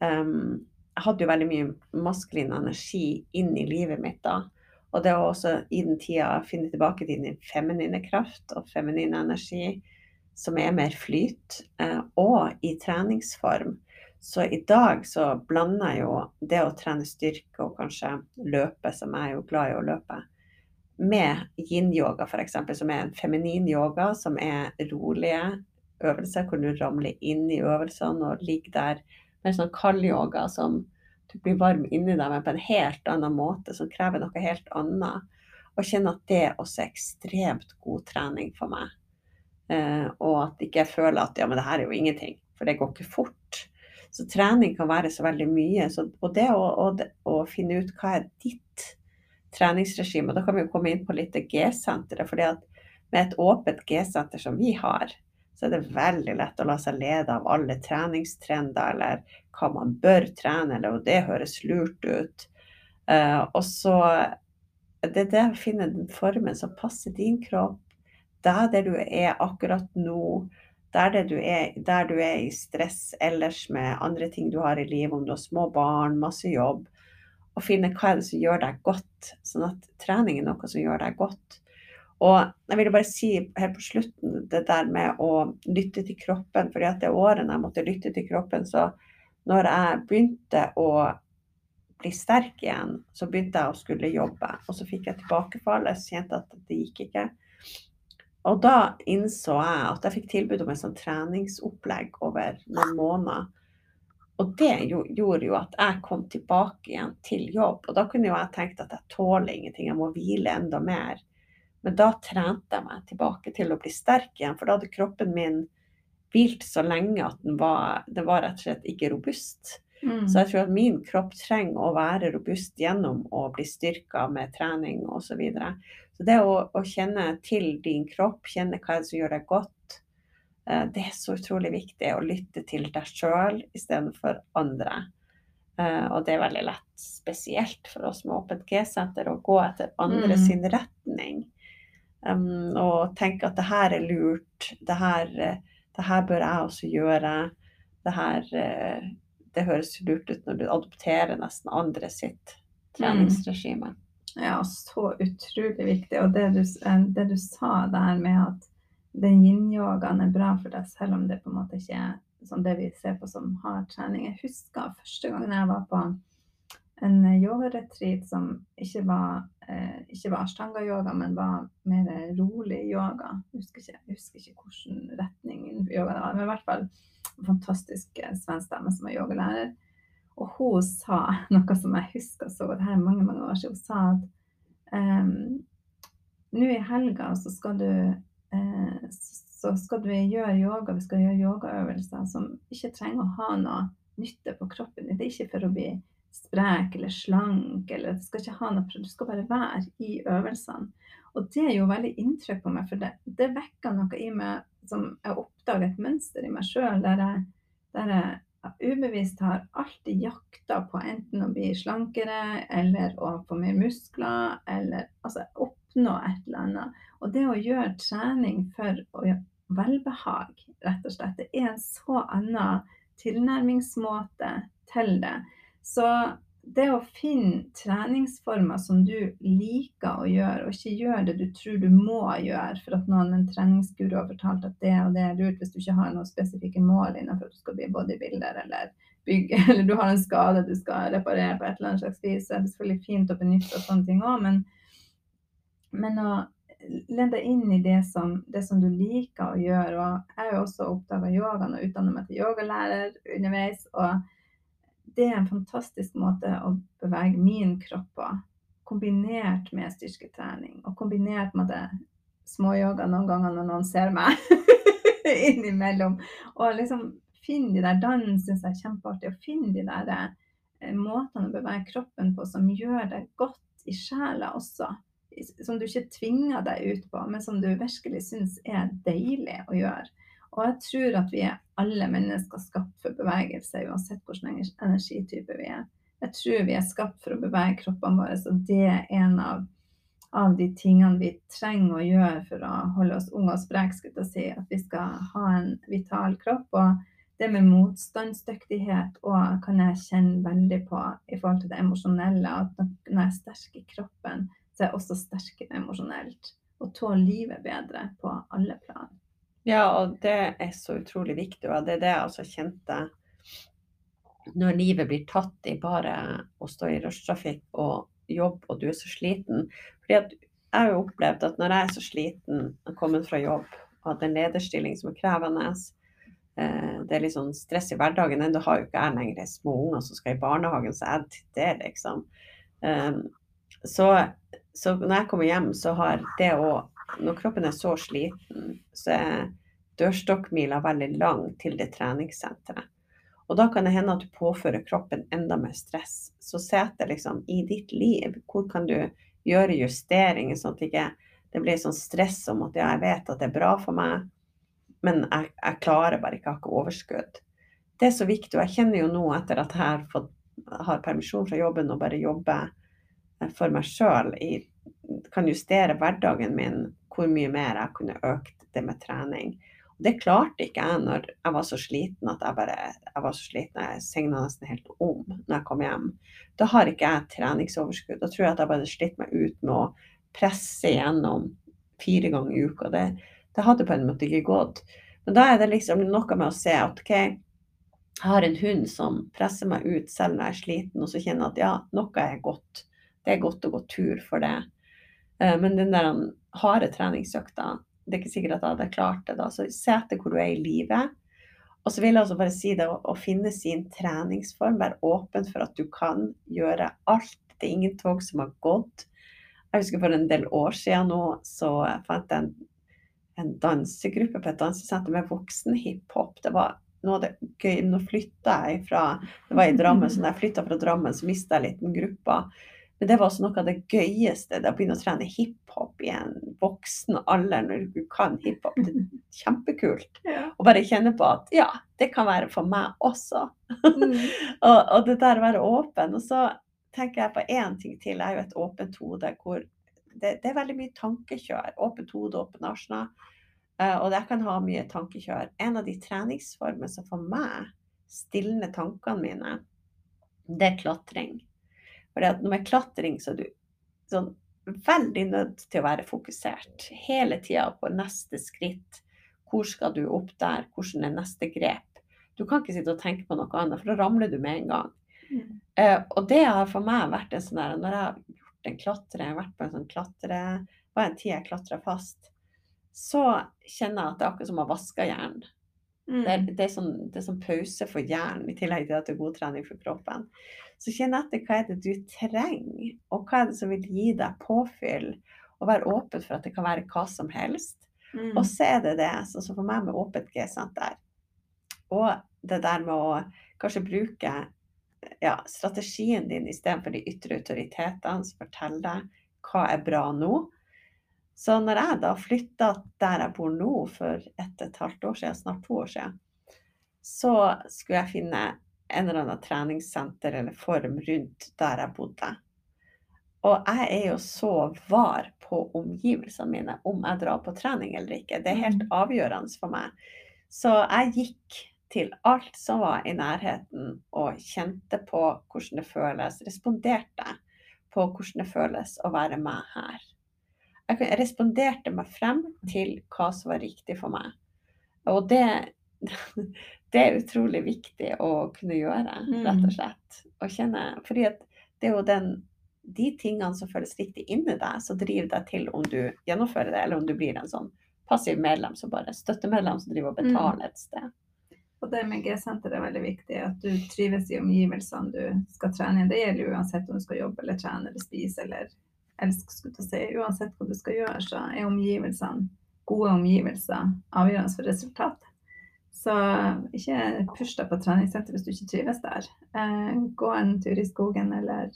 Um, jeg hadde jo veldig mye maskulin energi inn i livet mitt da. Og det å også i den tida finne tilbake til din feminine kraft og feminine energi, som er mer flyt, eh, og i treningsform. Så i dag så blander jeg jo det å trene styrke og kanskje løpe, som jeg er jo glad i å løpe, med yin-yoga f.eks., som er en feminin yoga, som er rolige øvelser hvor du ramler inn i øvelsene og ligger der Mer sånn kald yoga som du blir varm inni deg, men på en helt annen måte, som krever noe helt annet. Og kjenne at det også er ekstremt god trening for meg. Eh, og at ikke jeg føler at ja, men det her er jo ingenting, for det går ikke fort. Så trening kan være så veldig mye. Så, og det å, å, å, finne ut hva er ditt treningsregime, og da kan vi jo komme inn på litt G-senteret. at med et åpent G-senter som vi har, så er det veldig lett å la seg lede av alle treningstrender, eller hva man bør trene, eller og det høres lurt ut. Uh, og så det er det å finne den formen som passer din kropp, der du er akkurat nå der, du er, der du er i stress ellers med andre ting du har i livet, om du har små barn, masse jobb, og finne hva er det som gjør deg godt. Sånn at trening er noe som gjør deg godt. Og jeg vil bare si helt på slutten det der med å lytte til kroppen. fordi at det årene jeg måtte lytte til kroppen, så når jeg begynte å bli sterk igjen, så begynte jeg å skulle jobbe. Og så fikk jeg tilbakefall. Jeg kjente at det gikk ikke. Og da innså jeg at jeg fikk tilbud om en sånn treningsopplegg over noen måneder. Og det gjorde jo at jeg kom tilbake igjen til jobb. Og da kunne jo jeg tenkt at jeg tåler ingenting, jeg må hvile enda mer. Men da trente jeg meg tilbake til å bli sterk igjen, for da hadde kroppen min hvilt så lenge at den var, den var rett og slett ikke robust. Mm. Så jeg tror at min kropp trenger å være robust gjennom å bli styrka med trening osv. Så, videre. Så det å, å, kjenne til din kropp, kjenne hva som gjør deg godt, eh, det er så utrolig viktig å lytte til deg sjøl istedenfor andre. Eh, og det er veldig lett, spesielt for oss med åpent G-senter, å gå etter andre mm. sin retning. Um, og tenke at det her er lurt, det her, det her bør jeg også gjøre. Det her uh, det høres lurt ut når du adopterer nesten andre sitt treningsregime. Mm. Ja, så utrolig viktig. Og det du, eh, det du sa der med at den yin-yogaen er bra for deg, selv om det på en måte ikke er sånn det vi ser på som hard trening. Jeg husker første gangen jeg var på en yogaretreat som ikke var, eh, ikke var ashtanga-yoga, men var mer rolig yoga. Jeg husker ikke, jeg husker ikke hvilken retning yoga det var, men i hvert fall en fantastisk eh, svensk dame som var yogalærer. Og hun sa [laughs] noe som jeg husker så det her mange mange år siden. Hun sa at um, nå i helga så skal du uh, så skal du gjøre yoga, vi skal gjøre yogaøvelser som ikke trenger å ha noe nytte på kroppen. Det er ikke for å bli sprek eller slank, eller du skal ikke ha noe Du skal bare være i øvelsene. Og det gjorde veldig inntrykk på meg, for det, det vekka noe i meg som jeg oppdaga et mønster i meg sjøl, der, der jeg ubevisst har alltid jakta på enten å bli slankere eller å få mer muskler, eller altså oppnå et eller annet. Og det å gjøre trening for å gjøre velbehag, rett og slett, det er en så annen tilnærmingsmåte til det. Så det å finne treningsformer som du liker å gjøre, og ikke gjøre det du tror du må gjøre for at noen en treningsguru har fortalt at det og det er lurt hvis du ikke har noen spesifikke mål innenfor at du skal bli bodybuilder eller bygge, [laughs] eller du har en skade du skal reparere på et eller annet slags vis, så er det selvfølgelig fint å benytte av sånne ting òg, men, men å lede deg inn i det som, det som, du liker å gjøre. Og jeg er jo også oppdaga yogaen og utdanner meg til yogalærer underveis. og det er en fantastisk måte å bevege min kropp på. Kombinert med styrketrening. Og kombinert med det småyoga noen ganger når noen ser meg [laughs] innimellom. Og liksom finne de der Dans syns jeg er kjempeartig. Å finne de der eh, måtene å bevege kroppen på som gjør deg godt i sjela også. Som du ikke tvinger deg ut på, men som du virkelig syns er deilig å gjøre. Og jeg tror at vi er alle mennesker skapt for bevegelse, uansett hvilken energitype vi er. Jeg tror vi er skapt for å bevege kroppene våre, så det er en av, av de tingene vi trenger å gjøre for å holde oss unge og spreke, si. At vi skal ha en vital kropp. Og det med motstandsdyktighet og kan jeg kjenne veldig på i forhold til det emosjonelle. At når jeg er sterk i kroppen, så er jeg også sterkere emosjonelt. Og tåler livet bedre på alle plan. Ja, og det er så utrolig viktig. Og det er det jeg også kjente når livet blir tatt i bare å stå i rushtrafikk og jobb, og du er så sliten. Fordi jeg har jo opplevd at når jeg er så sliten og kommet fra jobb, og at en lederstilling som er krevende, eh, det er litt sånn stress i hverdagen. Ennå har jo ikke jeg lenger små unger som skal i barnehagen, så jeg til det, liksom. Um, så, så, når jeg kommer hjem, så har det å Når kroppen er så sliten, så er dørstokkmila veldig lang til det treningssenteret. Og da kan det hende at du påfører kroppen enda mer stress. Så sett det liksom i ditt liv. Hvor kan du gjøre justeringer, sånn at det ikke blir sånn stress om at ja, jeg vet at det er bra for meg, men jeg, jeg klarer bare ikke, jeg har ikke overskudd. Det er så viktig, og jeg kjenner jo nå etter at jeg har, fått, har permisjon fra jobben og bare jobber eh, for meg sjøl, kan justere hverdagen min, hvor mye mer jeg kunne økt det med trening. Det klarte ikke jeg når jeg var så sliten at jeg bare jeg var så sliten, jeg segna nesten helt om når jeg kom hjem. Da har ikke jeg treningsoverskudd. Da tror jeg at jeg bare slitt meg ut med å presse igjennom fire ganger i uka. Det, det hadde på en måte ikke gått. Men da er det liksom noe med å se at OK, jeg har en hund som presser meg ut selv når jeg er sliten, og så kjenner jeg at ja, noe er godt. Det er godt å gå tur for det. Eh, men den der harde treningsøkta, det er ikke sikkert at jeg hadde klart det da. Så se etter hvor du er i livet. Og så vil jeg også bare si det å, finne sin treningsform. Være åpen for at du kan gjøre alt. Det er ingen tog som har gått. Jeg husker for en del år siden nå så fant jeg en, en dansegruppe på et dansesenter med voksen hiphop. Det var noe av det gøy. Nå flytta jeg fra Det var i Drammen, så når jeg flytta fra Drammen, så mista jeg litt den gruppa. Men det var også noe av det gøyeste, det å begynne å trene hiphop i en voksen alder når du kan hiphop. Det er [laughs] kjempekult. Ja. Og bare kjenne på at ja, det kan være for meg også. Mm. [laughs] og, og, det der å være åpen. Og så tenker jeg på én ting til. Jeg er jo et åpent hode hvor det, det, er veldig mye tankekjør. Åpent hode, åpen asjna. Uh, og jeg kan ha mye tankekjør. En av de treningsformene som for meg stilner tankene mine, det er klatring. For med klatring så er du sånn veldig nødt til å være fokusert hele tida på neste skritt. Hvor skal du opp der? Hvordan er neste grep? Du kan ikke sitte og tenke på noe annet, for da ramler du med en gang. Mm. Uh, og det har for meg vært en sånn der Når jeg har gjort en klatre, jeg har vært på en sånn klatre var en tid jeg klatra fast, så kjenner jeg at det er akkurat som å vaske hjernen. Mm. Det, er, det, er sånn, det, er, sånn, pause for hjernen, i tillegg til at det er god trening for kroppen. Så kjenn etter hva er det du trenger, og hva er det som vil gi deg påfyll. Og være åpen for at det kan være hva som helst. Mm. Og så er det det, sånn som for meg med åpent G-senter. Og det der med å kanskje bruke ja, strategien din istedenfor de ytre autoritetene som forteller deg hva er bra nå. Så når jeg da flytta der jeg bor nå for ett og et halvt år siden, snart to år siden, så skulle jeg finne en eller annen treningssenter eller form rundt der jeg bodde. Og jeg er jo så var på omgivelsene mine om jeg drar på trening eller ikke. Det er helt Mm. avgjørende for meg. Så jeg gikk til alt som var i nærheten og kjente på hvordan det føles. Responderte på hvordan det føles å være meg her. Jeg responderte meg frem til hva som var riktig for meg. Og det, [laughs] det er utrolig viktig å kunne gjøre, rett og Mm. slett. Å kjenne, fordi det er jo den, de tingene som føles riktig inni deg, som driver deg til om du gjennomfører det, eller om du blir en sånn passiv medlem som bare støttemedlem som driver og Mm. betaler et sted. Og det med G-senteret er veldig viktig, at du trives i omgivelsene du skal trene i. Det gjelder jo uansett om du skal jobbe eller trene eller spise eller elske, skulle jeg si. Uansett hva du skal gjøre, så er omgivelsene, gode omgivelser, avgjørende for resultat. Så ikke push deg på treningssenter hvis du ikke trives der. Eh, gå en tur i skogen eller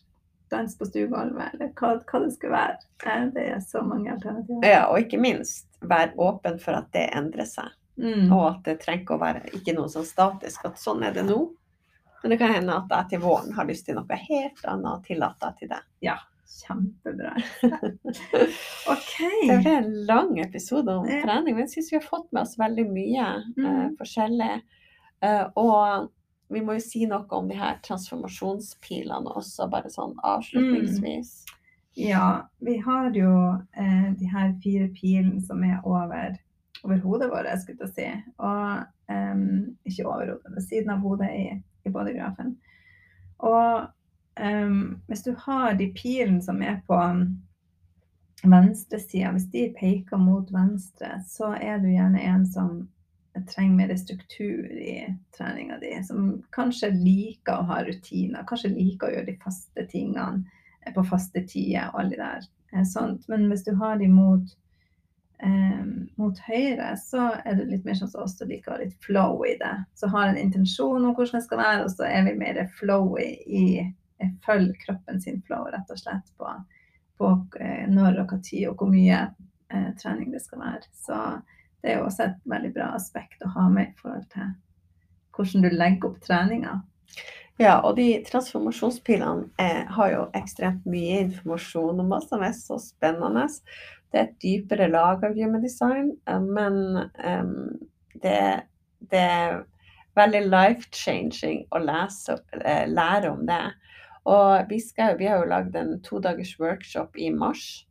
dans på stuegulvet eller hva, hva det skal være. Eh, det er så mange alternativer. Ja, og ikke minst være åpen for at det endrer seg. Mm. Og at det trenger ikke å være ikke noe sånn statisk, at sånn er det nå. Men det kan hende at jeg til våren har lyst til noe helt annet og tillater deg til det. Kjempebra. [laughs] OK. Det ble en lang episode om trening, men jeg syns vi har fått med oss veldig mye mm. uh, forskjellig. Uh, og vi må jo si noe om de her transformasjonspilene også, bare sånn avslutningsvis. Ja, vi har jo eh, de her fire pilene som er over, over hodet vårt, skulle jeg si. Og um, ikke over hodet, ved siden av hodet i, i bodygrafen. Og em, hvis du har de pilene som er på venstresida, hvis de peker mot venstre, så er du gjerne en som trenger mer struktur i treninga di. Som kanskje liker å ha rutiner, kanskje liker å gjøre de faste tingene eh, på faste tider og alle der. eh, Sånt. Men hvis du har de mot, eh, mot høyre, så er du litt mer sånn som oss som liker å ha litt flow i det. Så har en intensjon om hvordan det skal være, og så er vi mer flowy i eh, Følg kroppen sin flow, rett og slett, på, på eh, når og tid og hvor mye eh, trening det skal være. Så det er jo også et veldig bra aspekt å ha med i forhold til hvordan du legger opp treninga. Ja, og de transformasjonspilene eh, har jo ekstremt mye informasjon om oss som er så spennende. Det er et dypere lag av human design, eh, men um, det, det er veldig life-changing å lese, lære om det. Og vi, skal, vi har jo lagd en todagers workshop i mars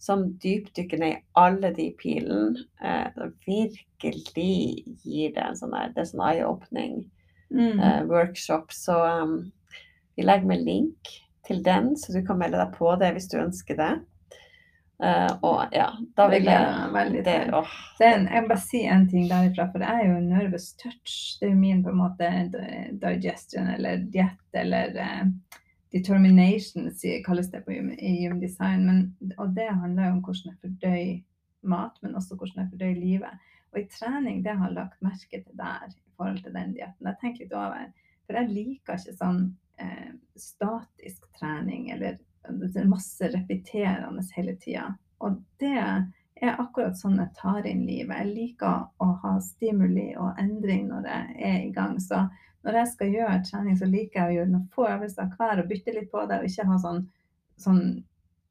som dypdykker ned i alle de pilene. Eh, virkelig gir det en sånn der, det er sånn eye-opening Mm. eh, workshop. Så um, vi legger med link til den, så du kan melde deg på det hvis du ønsker det. Uh, og ja, da vil jeg veldig det, Det er jeg bare si en ting derifra, for det er jo nervous touch. Det er jo min på en måte digestion eller diett eller eh, determination, kalles det på, i human design. Men, og det handler jo om hvordan jeg fordøyer mat, men også hvordan jeg fordøyer livet. Og i trening, det har jeg lagt merke til der i forhold til den dietten. Jeg tenker litt over, for jeg liker ikke sånn eh, statisk trening eller er masse repeterende hele tida. Og det er akkurat sånn jeg tar inn livet. Jeg liker å ha stimuli og endring når jeg er i gang. Så når jeg skal gjøre trening, så liker jeg å gjøre noen få øvelser hver og bytte litt på det, og ikke ha sånn, sånn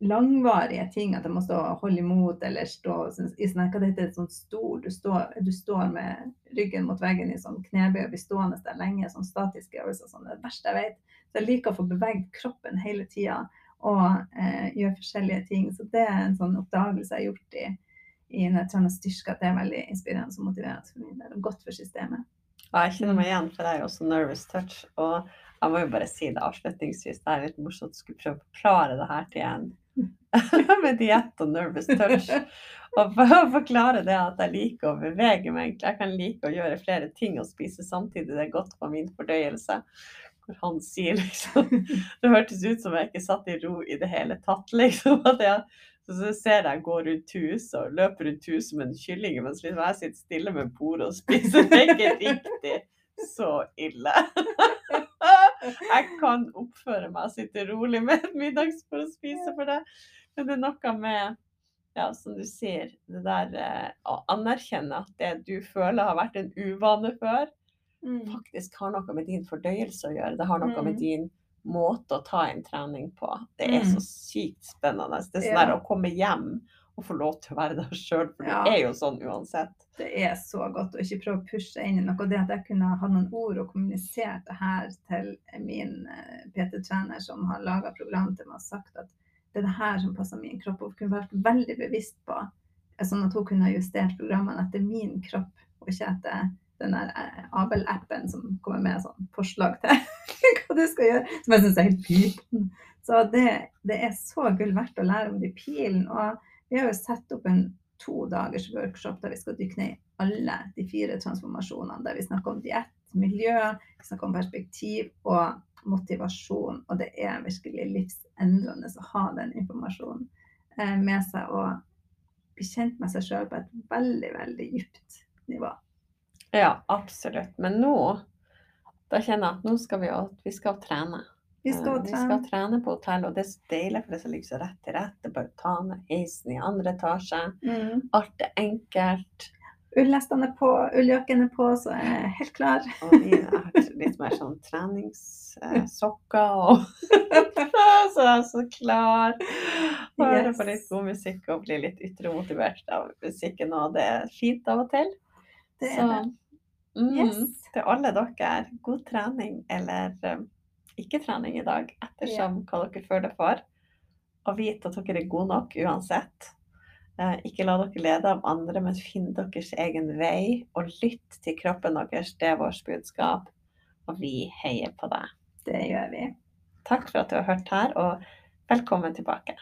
langvarige ting at jeg må stå og holde imot eller stå i sånn, hva det heter, sånn stol. Du står, du står med ryggen mot veggen i sånn knebøy og blir stående der lenge. Sånn statiske øvelser. Sånn, det er det verste jeg vet. Så jeg liker å få beveget kroppen hele tida og eh, gjøre forskjellige ting. Så det er en sånn oppdagelse jeg har gjort i, i når styrke, at det er veldig inspirerende og motiverende for min og godt for systemet. Ja, jeg kjenner meg igjen, for jeg er jo også nervous touch. Og jeg må jo bare si det avslutningsvis, det er litt morsomt å skulle prøve å forklare det her til en [laughs] med diett og nervous touch. Og for å forklare det at jeg liker å bevege meg. Jeg kan like å gjøre flere ting og spise samtidig. Det er godt for min fordøyelse. Hvor han sier liksom [laughs] Det hørtes ut som jeg ikke satt i ro i det hele tatt, liksom. At jeg, så ser jeg gå rundt huset og løper rundt huset som en kylling, mens liksom jeg sitter stille med bordet og spiser. Det er ikke riktig så ille. jeg kan oppføre meg og sitte rolig med et middagsbord og spise for det. Men det er noe med, ja, som du sier, det der eh, å anerkjenne at det du føler har vært en uvane før, Mm. faktisk har noe med din fordøyelse å gjøre. Det har noe Mm. med din måte å ta inn trening på. Det er så Mm. sykt spennende. Det er sånn Ja. å komme hjem og få lov til å være deg sjøl, for Ja. du er jo sånn uansett. Det er så godt å ikke prøve å pushe inn i noe. Det at jeg kunne ha noen ord og kommunisert det her til min eh, PT-trener som har laga program til meg og sagt at det er det her som passer min kropp, og kunne vært veldig bevisst på, eh, sånn at hun kunne ha justert programmene etter min kropp, og ikke etter den der eh, Abel-appen som kommer med sånn forslag til [laughs] hva du skal gjøre, som jeg syns er helt pyton. Så det, det er så gull verdt å lære om de pilene. Og vi har jo satt opp en to dagers workshop der vi skal dykke ned i alle de fire transformasjonene. Der vi snakker om diett, miljø, vi snakker om perspektiv og motivasjon. Og det er virkelig livsendrende å ha den informasjonen eh, med seg og bli kjent med seg sjøl på et veldig, veldig dypt nivå. Ja, absolutt. Men nå da kjenner jeg at nå skal vi, vi skal trene. Vi skal Eh, vi trene. skal trene på hotell, og det er så deilig, for det som ligger så rett til rette. Bare ta med heisen i andre etasje. Mm. Alt er enkelt. Ullestene er på, ulljakken er på, så jeg er helt klar. Og vi har litt mer sånn treningssokker og [laughs] Så jeg er så klar. Hører på litt god musikk og blir litt ytre motivert av musikken, og det er fint av og til. Det Så er det. Mm, Yes. til alle dere, god trening eller um, ikke trening i dag, ettersom hva dere føler for. Og vite at dere er gode nok uansett. Eh, ikke la dere lede av andre, men finn deres egen vei, og lytt til kroppen deres. Det er vårt budskap, og vi heier på deg. Det gjør vi. Takk for at du har hørt her, og velkommen tilbake.